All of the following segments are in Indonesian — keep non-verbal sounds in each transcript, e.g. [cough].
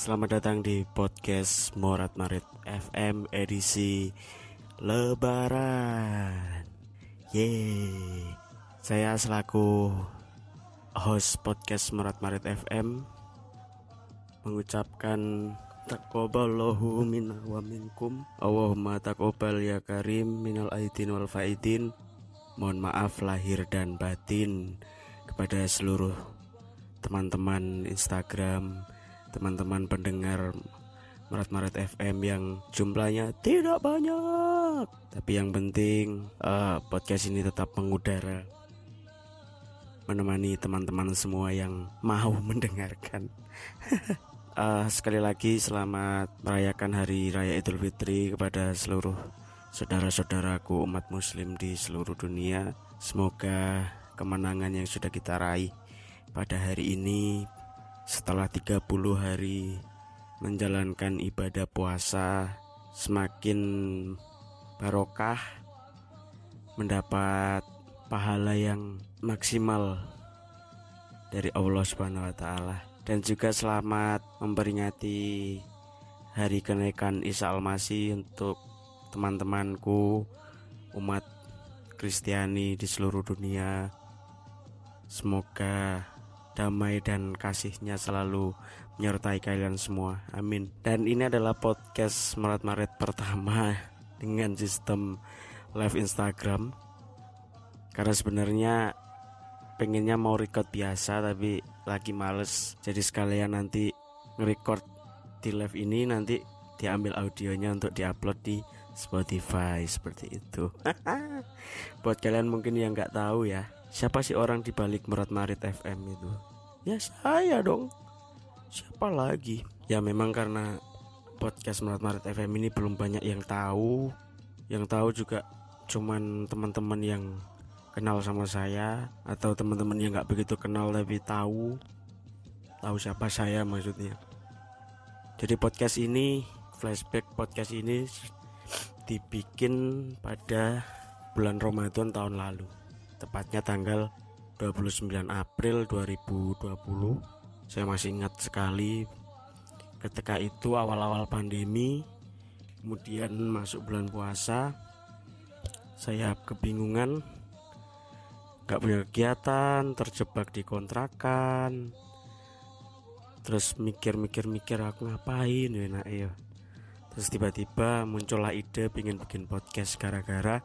Selamat datang di podcast Morat Marit FM edisi Lebaran. Yeay. Saya selaku host podcast Morat Marit FM mengucapkan Taqabbalallahu minna wa minkum Allahumma taqabbal ya karim minal aidin wal faidin Mohon maaf lahir dan batin kepada seluruh teman-teman Instagram teman-teman pendengar Marat-Marat FM yang jumlahnya tidak banyak. Tapi yang penting uh, podcast ini tetap mengudara Menemani teman-teman semua yang mau [laughs] mendengarkan. Uh, [laughs] Sekali lagi selamat merayakan Hari Raya Idul Fitri kepada seluruh saudara-saudaraku umat muslim di seluruh dunia. Semoga kemenangan yang sudah kita raih pada hari ini setelah 30 hari menjalankan ibadah puasa semakin barokah mendapat pahala yang maksimal dari Allah Subhanahu wa taala dan juga selamat memperingati hari kenaikan Isa Al-Masih untuk teman-temanku umat Kristiani di seluruh dunia. Semoga damai dan kasihnya selalu menyertai kalian semua. Amin. Dan ini adalah podcast Maret Maret pertama [laughs] dengan sistem live Instagram. Karena sebenarnya pengennya mau record biasa tapi lagi males. Jadi sekalian nanti nge-record di live ini nanti diambil audionya untuk diupload di Spotify seperti itu. [laughs] Buat kalian mungkin yang nggak tahu ya, siapa sih orang di balik Merat Marit FM itu? Ya saya dong. Siapa lagi? Ya memang karena podcast Merat Marit FM ini belum banyak yang tahu. Yang tahu juga cuman teman-teman yang kenal sama saya atau teman-teman yang nggak begitu kenal tapi tahu tahu siapa saya maksudnya. Jadi podcast ini flashback podcast ini dibikin pada bulan Ramadan tahun lalu tepatnya tanggal 29 April 2020 saya masih ingat sekali ketika itu awal-awal pandemi kemudian masuk bulan puasa saya kebingungan gak punya kegiatan terjebak di kontrakan terus mikir-mikir-mikir aku ngapain ya nak ya terus tiba-tiba muncullah ide pengen bikin podcast gara-gara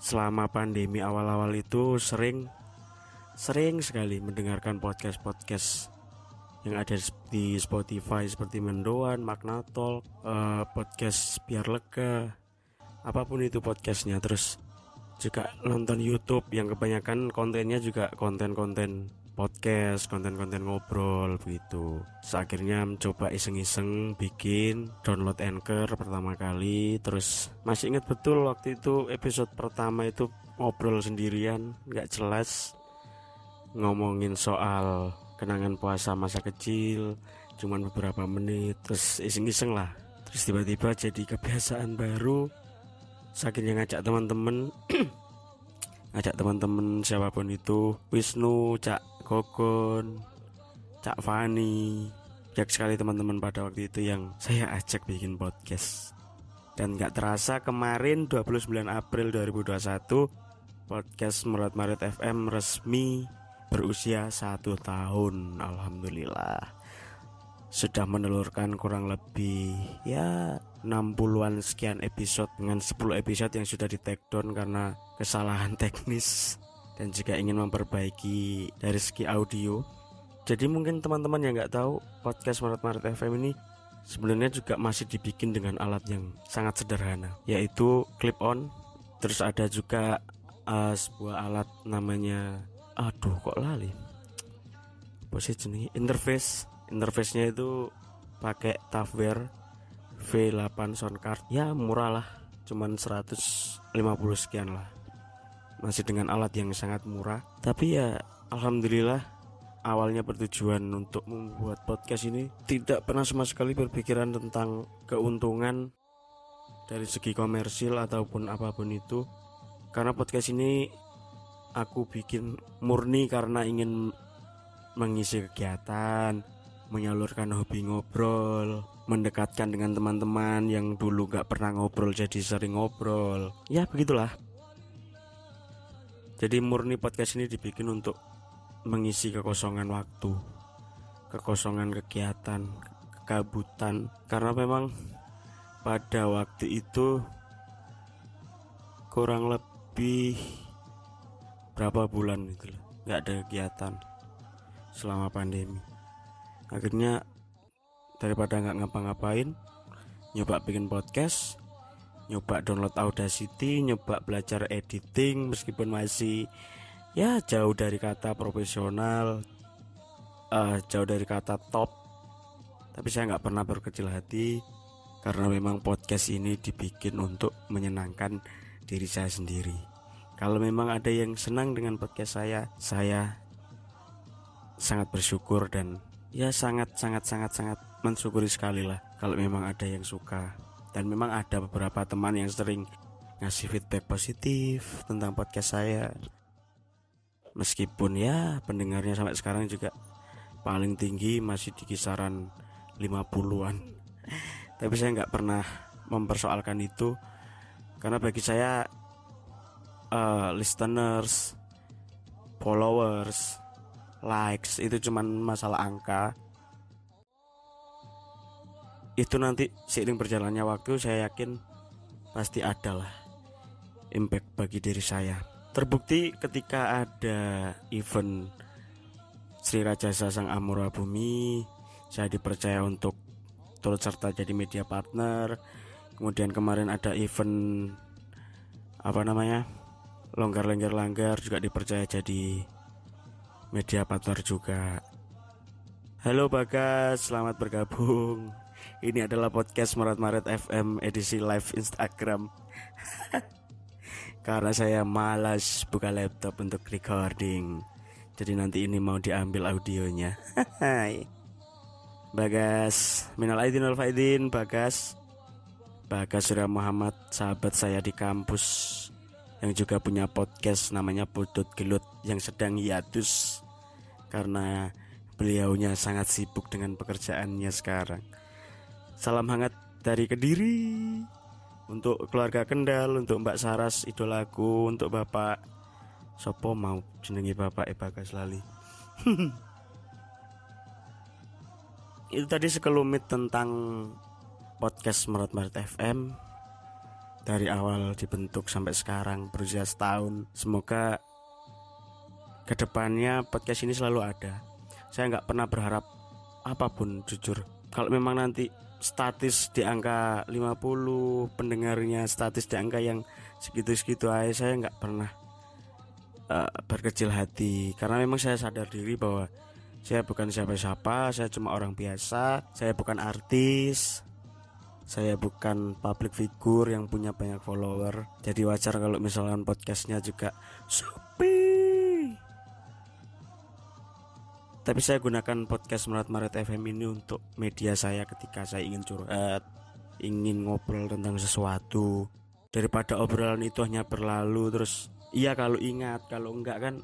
selama pandemi awal-awal itu sering sering sekali mendengarkan podcast-podcast yang ada di Spotify seperti Mendoan, Magnatol, uh, podcast biar lega, apa pun itu podcastnya. Terus juga nonton YouTube yang kebanyakan kontennya juga konten-konten podcast, konten-konten ngobrol begitu. Akhirnya mencoba iseng-iseng bikin download Anchor pertama kali, terus masih ingat betul waktu itu episode pertama itu ngobrol sendirian, nggak jelas ngomongin soal kenangan puasa masa kecil, cuman beberapa menit, terus iseng-iseng lah. Terus tiba-tiba jadi kebiasaan baru, saking ngajak teman-teman [clears throat] ajak teman-teman siapa pun itu Wisnu, Cak Gogon, Cak Fani. Banyak sekali teman-teman pada waktu itu yang saya ajak bikin podcast. Dan nggak terasa kemarin 29 April 2021 podcast Murat Marit FM resmi berusia satu tahun. Alhamdulillah. Sudah menelurkan kurang lebih ya 60-an sekian episode dengan 10 episode yang sudah di take down karena kesalahan teknis dan juga ingin memperbaiki dari segi audio. Jadi mungkin teman-teman yang nggak tahu podcast Maret FM ini sebenarnya juga masih dibikin dengan alat yang sangat sederhana, yaitu clip on. Terus ada juga uh, sebuah alat namanya, aduh kok lali, posisi interface. Interface-nya itu pakai Tavware V8 soundcard ya murah lah cuman 150 sekian lah masih dengan alat yang sangat murah tapi ya Alhamdulillah awalnya bertujuan untuk membuat podcast ini tidak pernah sama sekali berpikiran tentang keuntungan dari segi komersil ataupun apa pun itu karena podcast ini aku bikin murni karena ingin mengisi kegiatan menyalurkan hobi ngobrol, mendekatkan dengan teman-teman yang dulu gak pernah ngobrol jadi sering ngobrol. Ya begitulah. Jadi murni podcast ini dibikin untuk mengisi kekosongan waktu, kekosongan kegiatan, kekabutan. Karena memang pada waktu itu kurang lebih berapa bulan gitu loh, nggak ada kegiatan selama pandemi akhirnya daripada nggak ngapa-ngapain nyoba bikin podcast nyoba download Audacity nyoba belajar editing meskipun masih ya jauh dari kata profesional uh, jauh dari kata top. Tapi saya nggak pernah berkecil hati karena memang podcast ini dibikin untuk menyenangkan diri saya sendiri. Kalau memang ada yang senang dengan podcast saya saya sangat bersyukur dan ya sangat sangat sangat sangat mensyukuri sekali lah kalau memang ada yang suka dan memang ada beberapa teman yang sering ngasih feedback positif tentang podcast saya. Meskipun ya pendengarnya sampai sekarang juga paling tinggi masih di kisaran 50-an [laughs] tapi saya nggak pernah mempersoalkan itu. Karena bagi saya uh, listeners followers likes itu cuman masalah angka itu nanti seiring berjalannya waktu saya yakin pasti ada lah impact bagi diri saya terbukti ketika ada event Sri Raja Sasang Amura Bumi saya dipercaya untuk turut serta jadi media partner kemudian kemarin ada event apa namanya longgar lengger langgar juga dipercaya jadi media partner juga. Halo Bagas, selamat bergabung. Ini adalah podcast Maret Maret FM edisi live Instagram. [laughs] Karena saya malas buka laptop untuk recording. Jadi nanti ini mau diambil audionya. Bagas, minal aidin wal faidin, Bagas. Bagas Surya Muhammad, sahabat saya di kampus yang juga punya podcast namanya Putut Gelut yang sedang hiatus karena beliaunya sangat sibuk dengan pekerjaannya sekarang. Salam hangat dari Kediri untuk keluarga Kendal, untuk Mbak Saras idolaku, untuk Bapak Sopo mau jenengi Bapak Ebagas Lali. [laughs] Itu tadi sekelumit tentang podcast Merat Merat FM dari awal dibentuk sampai sekarang berusia setahun. Semoga ke depannya podcast ini selalu ada. Saya nggak pernah berharap apa pun jujur. Kalau memang nanti statis di angka 50 pendengarnya statis di angka yang segitu-segitu aja saya nggak pernah uh, berkecil hati. Karena memang saya sadar diri bahwa saya bukan siapa-siapa, saya cuma orang biasa, saya bukan artis, saya bukan public figure yang punya banyak follower. Jadi wajar kalau misalkan podcastnya juga [laughs] sepi tapi saya gunakan podcast Merat Maret FM ini untuk media saya ketika saya ingin curhat ingin ngobrol tentang sesuatu. Daripada obrolan itu hanya berlalu terus iya kalau ingat kalau enggak kan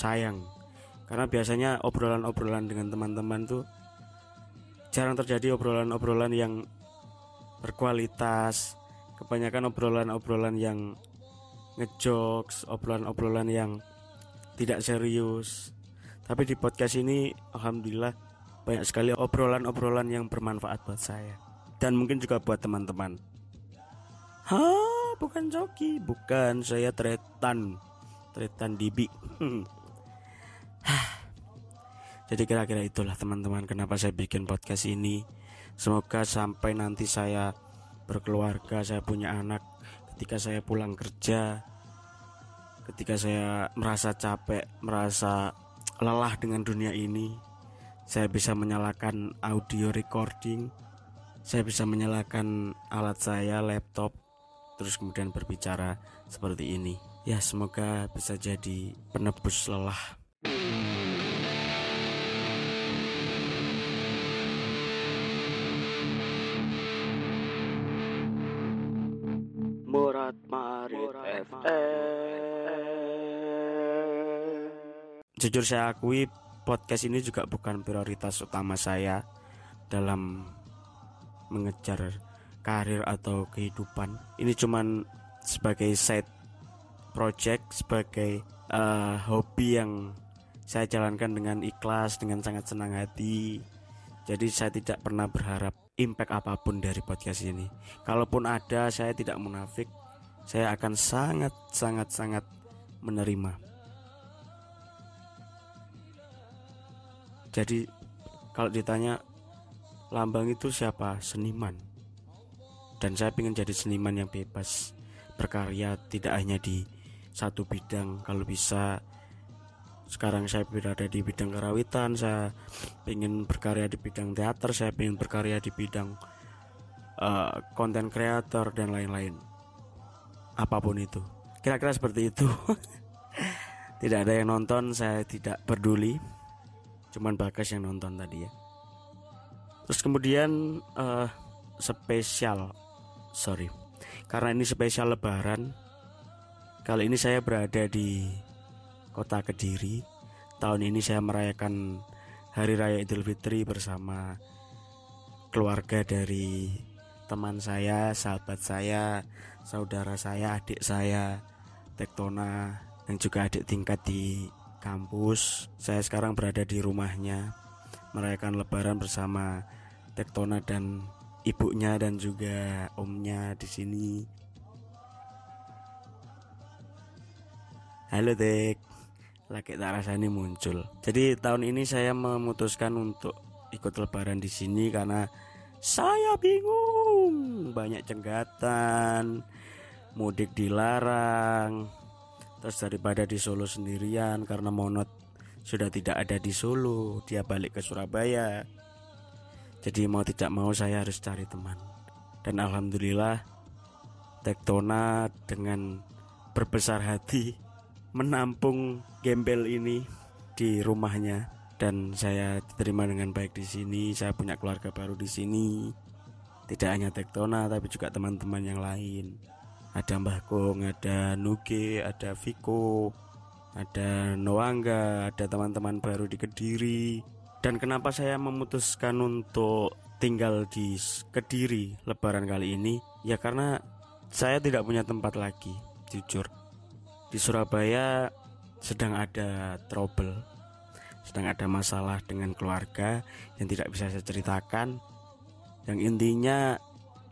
sayang. Karena biasanya obrolan-obrolan dengan teman-teman tuh jarang terjadi obrolan-obrolan yang berkualitas. Kebanyakan obrolan-obrolan yang ngejokes obrolan-obrolan yang tidak serius tapi di podcast ini alhamdulillah banyak sekali obrolan-obrolan yang bermanfaat buat saya. Dan mungkin juga buat teman-teman. Hah, bukan joki, bukan saya tretan, tretan dibi. [laughs] Jadi kira-kira itulah teman-teman kenapa saya bikin podcast ini. Semoga sampai nanti saya berkeluarga, saya punya anak, ketika saya pulang kerja, ketika saya merasa capek, merasa lelah dengan dunia ini, saya bisa menyalakan audio recording, saya bisa menyalakan alat saya, laptop, terus kemudian berbicara seperti ini. Ya, semoga bisa jadi penebus lelah. Murat Marit FM Jujur saya akui podcast ini juga bukan prioritas utama saya dalam mengejar karir atau kehidupan. Ini cuman sebagai side project, sebagai uh, hobi yang saya jalankan dengan ikhlas, dengan sangat senang hati. Jadi saya tidak pernah berharap impact apa pun dari podcast ini. Kalaupun ada, saya tidak munafik. Saya akan sangat sangat sangat menerima. Jadi kalau ditanya Lambang itu siapa? Seniman. Dan saya ingin jadi seniman yang bebas berkarya tidak hanya di satu bidang. Kalau bisa sekarang saya berada di bidang karawitan, saya ingin berkarya di bidang teater, saya ingin berkarya di bidang konten uh, creator dan lain-lain. Apa pun itu. Kira-kira seperti itu. [laughs] tidak ada yang nonton, saya tidak peduli. Cuman bagas yang nonton tadi ya. Terus kemudian uh, spesial, sorry, karena ini spesial Lebaran. Kali ini saya berada di kota Kediri. Tahun ini saya merayakan Hari Raya Idul Fitri bersama keluarga dari teman saya, sahabat saya, saudara saya, adik saya, Tektona, dan juga adik tingkat di kampus. Saya sekarang berada di rumahnya merayakan lebaran bersama Tektona dan ibunya dan juga omnya di sini. Halo Tek, lagi tak rasanya muncul. Jadi tahun ini saya memutuskan untuk ikut lebaran di sini karena saya bingung, banyak cenggatan, mudik dilarang. Terus daripada di Solo sendirian karena monot sudah tidak ada di Solo, dia balik ke Surabaya. Jadi mau tidak mau saya harus cari teman. Dan alhamdulillah Tektona dengan berbesar hati menampung gembel ini di rumahnya dan saya diterima dengan baik di sini. Saya punya keluarga baru di sini. Tidak hanya Tektona tapi juga teman-teman yang lain. Ada Mbah Kong, ada Nuge, ada Viko, ada Noangga, ada teman-teman baru di Kediri. Dan kenapa saya memutuskan untuk tinggal di Kediri lebaran kali ini? Ya karena saya tidak punya tempat lagi, jujur. Di Surabaya sedang ada trouble, sedang ada masalah dengan keluarga yang tidak bisa saya ceritakan. Yang intinya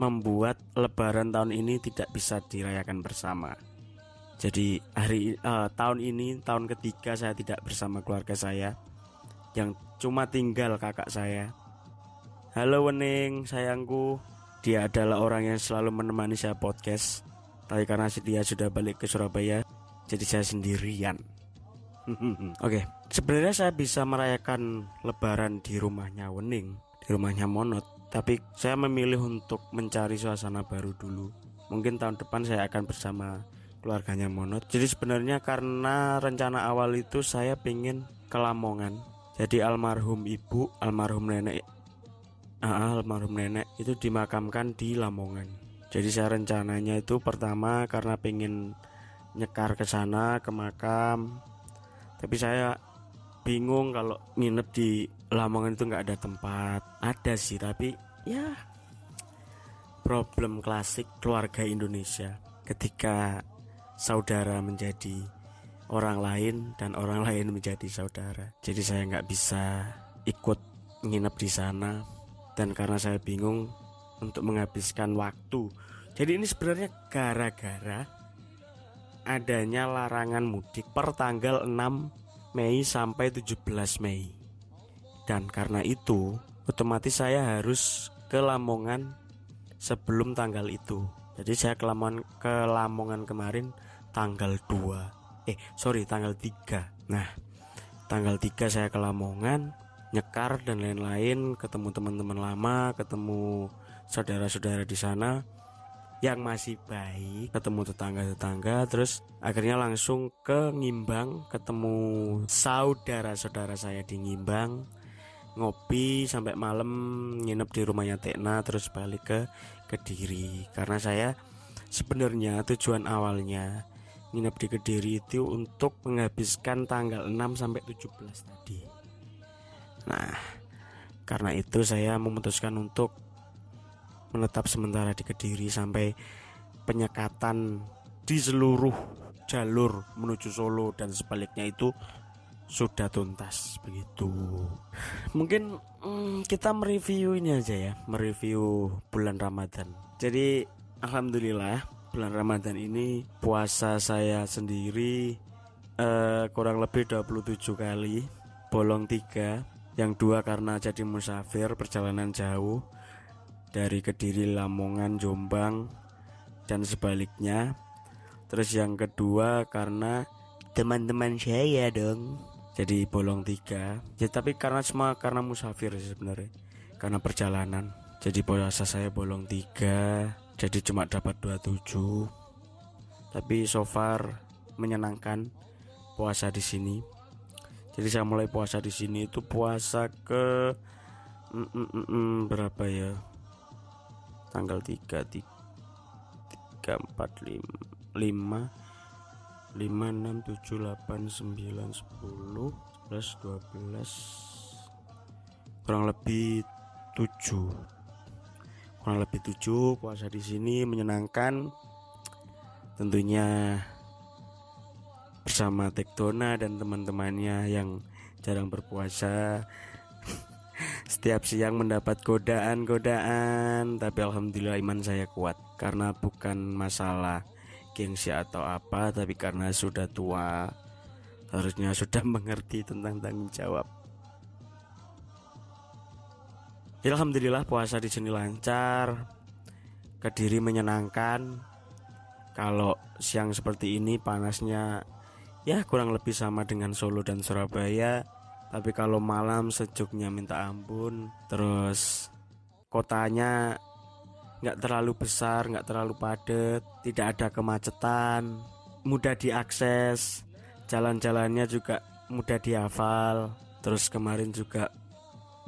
membuat lebaran tahun ini tidak bisa dirayakan bersama. Jadi hari uh, tahun ini tahun ketiga saya tidak bersama keluarga saya yang cuma tinggal kakak saya. Halo Wening, sayangku. Dia adalah orang yang selalu menemani saya podcast. Tapi karena dia sudah balik ke Surabaya, jadi saya sendirian. [laughs] Oke, okay. sebenarnya saya bisa merayakan Lebaran di rumahnya Wening, di rumahnya Monot. Tapi saya memilih untuk mencari suasana baru dulu. Mungkin tahun depan saya akan bersama keluarganya Monot. Jadi sebenarnya karena rencana awal itu saya pengen ke Lamongan. Jadi almarhum ibu, almarhum nenek, ah, almarhum nenek itu dimakamkan di Lamongan. Jadi saya rencananya itu pertama karena pengen nyekar ke sana ke makam. Tapi saya bingung kalau nginep di Lamongan itu nggak ada tempat. Ada sih tapi ya problem klasik keluarga Indonesia ketika saudara menjadi orang lain dan orang lain menjadi saudara. Jadi saya nggak bisa ikut nginep di sana dan karena saya bingung untuk menghabiskan waktu. Jadi ini sebenarnya gara-gara adanya larangan mudik per tanggal 6 Mei sampai 17 Mei. Dan karena itu otomatis saya harus ke Lamongan sebelum tanggal itu. Jadi saya ke Lamongan, ke Lamongan kemarin tanggal 2 eh sorry tanggal 3 nah tanggal 3 saya ke Lamongan nyekar dan lain-lain ketemu teman-teman lama ketemu saudara-saudara di sana yang masih baik ketemu tetangga-tetangga terus akhirnya langsung ke Ngimbang ketemu saudara-saudara saya di Ngimbang ngopi sampai malam nginep di rumahnya Tekna terus balik ke Kediri karena saya sebenarnya tujuan awalnya nginep di Kediri itu untuk menghabiskan tanggal 6 sampai 17 tadi. Nah, karena itu saya memutuskan untuk menetap sementara di Kediri sampai penyekatan di seluruh jalur menuju Solo dan sebaliknya itu sudah tuntas begitu. Mungkin hmm, kita mereview ini aja ya, mereview bulan Ramadan. Jadi alhamdulillah bulan Ramadan ini puasa saya sendiri eh, kurang lebih 27 kali, bolong tiga, yang dua karena jadi musafir perjalanan jauh dari Kediri, Lamongan, Jombang dan sebaliknya. Terus yang kedua karena teman-teman saya dong jadi bolong tiga. Ya tapi karena semua karena musafir sih sebenarnya. Karena perjalanan. Jadi puasa saya bolong tiga jadi cuma dapat 27 tapi so far menyenangkan puasa di sini. Jadi saya mulai puasa di sini itu puasa ke mm, mm, mm, mm, berapa ya? Tanggal 3 3 3 4 5 5 5 6 7 8 9 10 11 12 kurang lebih 7 kurang lebih 7 puasa di sini menyenangkan. Tentunya bersama Tektona dan teman-temannya yang jarang berpuasa. [laughs] Setiap siang mendapat godaan-godaan tapi alhamdulillah iman saya kuat karena bukan masalah gengsi atau apa tapi karena sudah tua harusnya sudah mengerti tentang tanggung jawab. Alhamdulillah puasa di sini lancar Kediri menyenangkan. Kalau siang seperti ini panasnya Ya kurang lebih sama dengan Solo dan Surabaya. Tapi kalau malam sejuknya minta ampun Terus kotanya nggak terlalu besar, nggak terlalu padat, tidak ada kemacetan, mudah diakses, jalan-jalannya juga mudah dihafal. Terus kemarin juga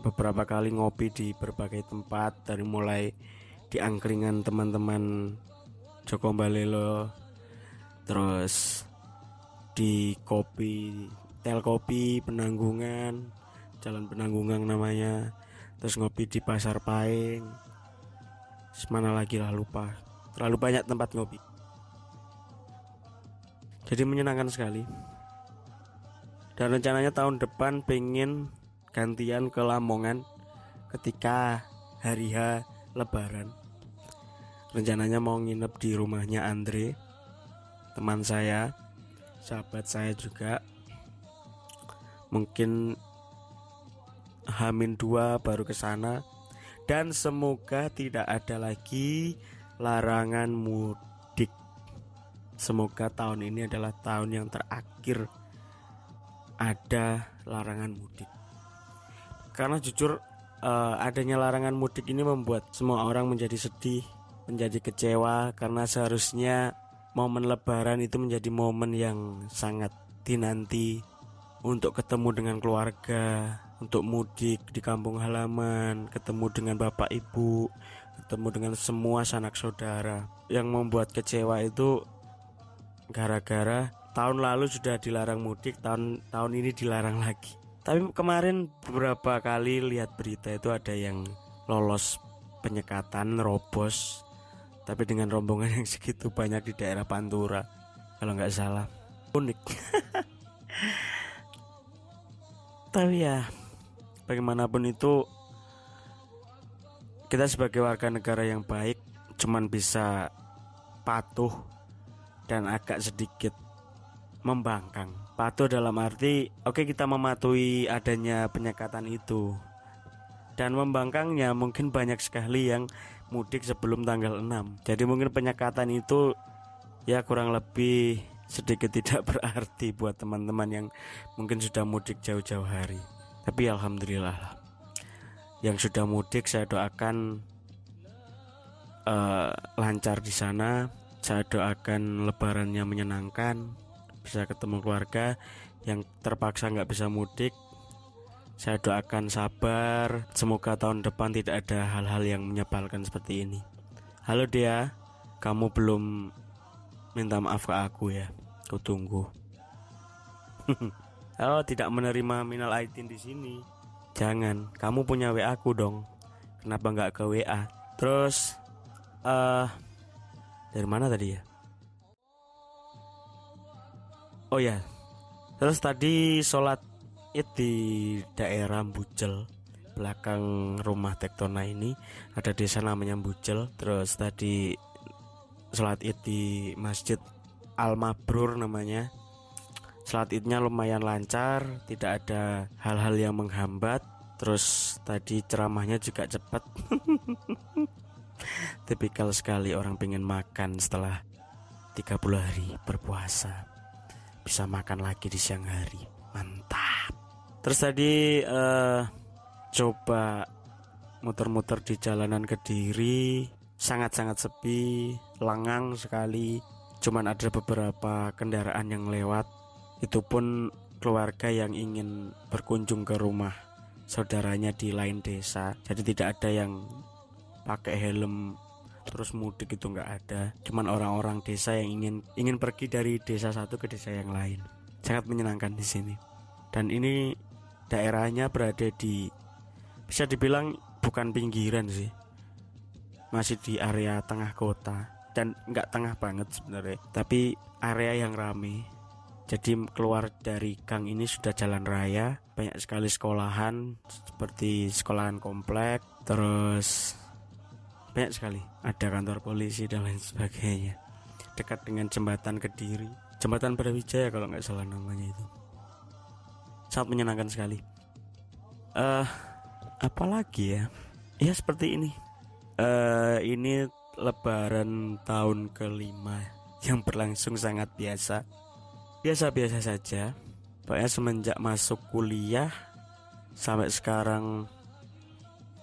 beberapa kali ngopi di berbagai tempat dari mulai di angkringan teman-teman Joko Balelo, terus di kopi tel kopi penanggungan jalan penanggungan namanya terus ngopi di pasar paing Semana lagi lah lupa. Terlalu banyak tempat ngopi. Jadi menyenangkan sekali. Dan rencananya tahun depan pengen gantian ke Lamongan Ketika hari H lebaran. Rencananya mau nginep di rumahnya Andre Teman saya Sahabat saya juga. Mungkin Hamin dua baru ke sana dan semoga tidak ada lagi larangan mudik. Semoga tahun ini adalah tahun yang terakhir ada larangan mudik. Karena jujur uh, adanya larangan mudik ini membuat semua orang menjadi sedih, menjadi kecewa karena seharusnya momen lebaran itu menjadi momen yang sangat dinanti untuk ketemu dengan keluarga, untuk mudik di kampung halaman, ketemu dengan bapak ibu, ketemu dengan semua sanak saudara. Yang membuat kecewa itu gara-gara tahun lalu sudah dilarang mudik, tahun tahun ini dilarang lagi. Tapi kemarin beberapa kali lihat berita itu ada yang lolos penyekatan, robos, tapi dengan rombongan yang segitu banyak di daerah Pantura, kalau nggak salah, unik. [laughs] tapi ya bagaimanapun itu kita sebagai warga negara yang baik cuman bisa patuh dan agak sedikit membangkang. Patuh dalam arti oke okay, kita mematuhi adanya penyekatan itu. Dan membangkangnya mungkin banyak sekali yang mudik sebelum tanggal 6. Jadi mungkin penyekatan itu ya kurang lebih sedikit [laughs] tidak berarti buat teman-teman yang mungkin sudah mudik jauh-jauh hari. Tapi alhamdulillah yang sudah mudik saya doakan uh, lancar di sana. Saya doakan lebarannya menyenangkan, bisa ketemu keluarga yang terpaksa nggak bisa mudik. Saya doakan sabar, semoga tahun depan tidak ada hal-hal yang menyebalkan seperti ini. Halo dia, kamu belum minta maaf ke aku ya. Kutunggu. [laughs] Oh, tidak menerima minal aidin di sini. jangan kamu punya WA aku dong. Kenapa nggak ke WA terus eh uh, dari mana tadi ya? Oh ya terus tadi sholat id di daerah Bujel belakang rumah Tektona ini. Ada desa namanya Bujel terus tadi sholat id di masjid Al Mabrur namanya sholat idnya lumayan lancar tidak ada hal-hal yang menghambat. Terus tadi ceramahnya juga cepat. [laughs] Tipikal sekali orang pengen makan setelah 30 hari berpuasa. Bisa makan lagi di siang hari. Mantap. Terus tadi uh, coba muter-muter di jalanan Kediri. Sangat-sangat sepi lengang sekali. Cuman ada beberapa kendaraan yang lewat itu pun keluarga yang ingin berkunjung ke rumah saudaranya di lain desa. Jadi tidak ada yang pakai helm terus mudik itu nggak ada. Cuman orang-orang desa yang ingin ingin pergi dari desa satu ke desa yang lain. Sangat menyenangkan di sini. Dan ini daerahnya berada di bisa dibilang bukan pinggiran sih. Masih di area tengah kota. Dan nggak tengah banget sebenarnya. Tapi area yang rame jadi keluar dari gang ini sudah jalan raya banyak sekali sekolahan seperti sekolahan komplek terus banyak sekali. Ada kantor polisi dan lain sebagainya. Dekat dengan jembatan kediri. Jembatan Brawijaya kalau nggak salah namanya itu. Sangat menyenangkan sekali. Uh, apalagi ya? Ya seperti ini. Uh, ini lebaran tahun kelima yang berlangsung sangat biasa biasa-biasa saja pokoknya semenjak masuk kuliah sampai sekarang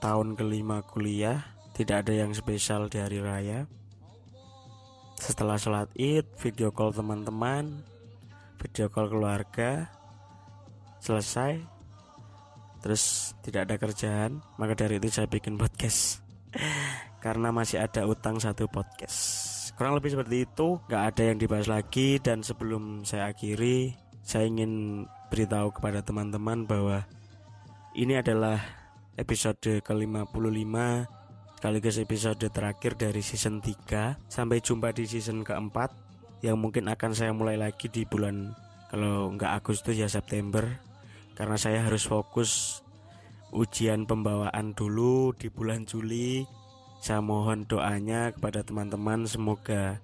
tahun kelima kuliah tidak ada yang spesial di hari raya. Setelah sholat id, video call teman-teman, video call keluarga, selesai. Terus tidak ada kerjaan, maka dari itu saya bikin podcast. [laughs] Karena masih ada utang satu podcast. Kurang lebih seperti itu, gak ada yang dibahas lagi. Dan sebelum saya akhiri, saya ingin beritahu kepada teman-teman bahwa ini adalah episode ke-55 sekaligus episode terakhir dari season 3 Sampai jumpa di season keempat Yang mungkin akan saya mulai lagi di bulan Kalau nggak Agustus ya September. Karena saya harus fokus Ujian pembawaan dulu di bulan Juli Saya mohon doanya kepada teman-teman Semoga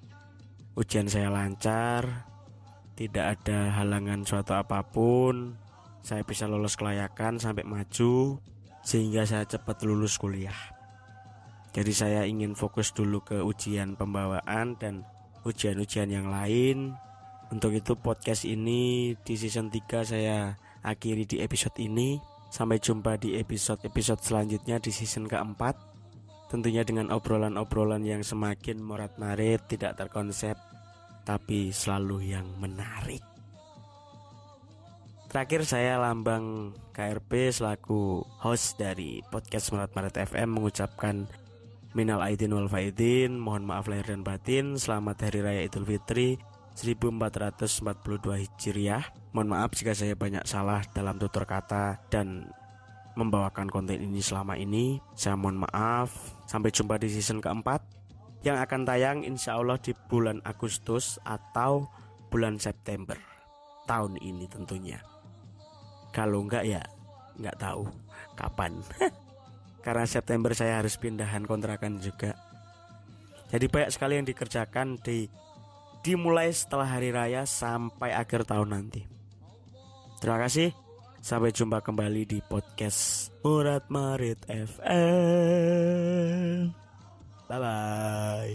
ujian saya lancar Tidak ada halangan suatu apa pun Saya bisa lolos kelayakan sampai maju Sehingga saya cepat lulus kuliah jadi saya ingin fokus dulu ke ujian pembawaan dan ujian-ujian yang lain. Untuk itu podcast ini di season 3 saya akhiri di episode ini. Sampai jumpa di episode-episode selanjutnya di season keempat. Tentunya dengan obrolan-obrolan yang semakin morat marit, tidak terkonsep, tapi selalu yang menarik. Terakhir saya Lambang KRP selaku host dari podcast Morat Marit FM mengucapkan Minal aidin wal faidin, mohon maaf lahir dan batin. Selamat Hari Raya Idul Fitri 1442 Hijriah. Mohon maaf jika saya banyak salah dalam tutur kata dan membawakan konten ini selama ini. Saya mohon maaf. Sampai jumpa di season keempat yang akan tayang insya Allah di bulan Agustus atau bulan September tahun ini tentunya. Kalau enggak ya enggak tahu kapan. [laughs] karena September saya harus pindahan kontrakan juga. Jadi banyak sekali yang dikerjakan di dimulai setelah hari raya sampai akhir tahun nanti. Terima kasih. Sampai jumpa kembali di podcast Murad Marit FM. Bye bye.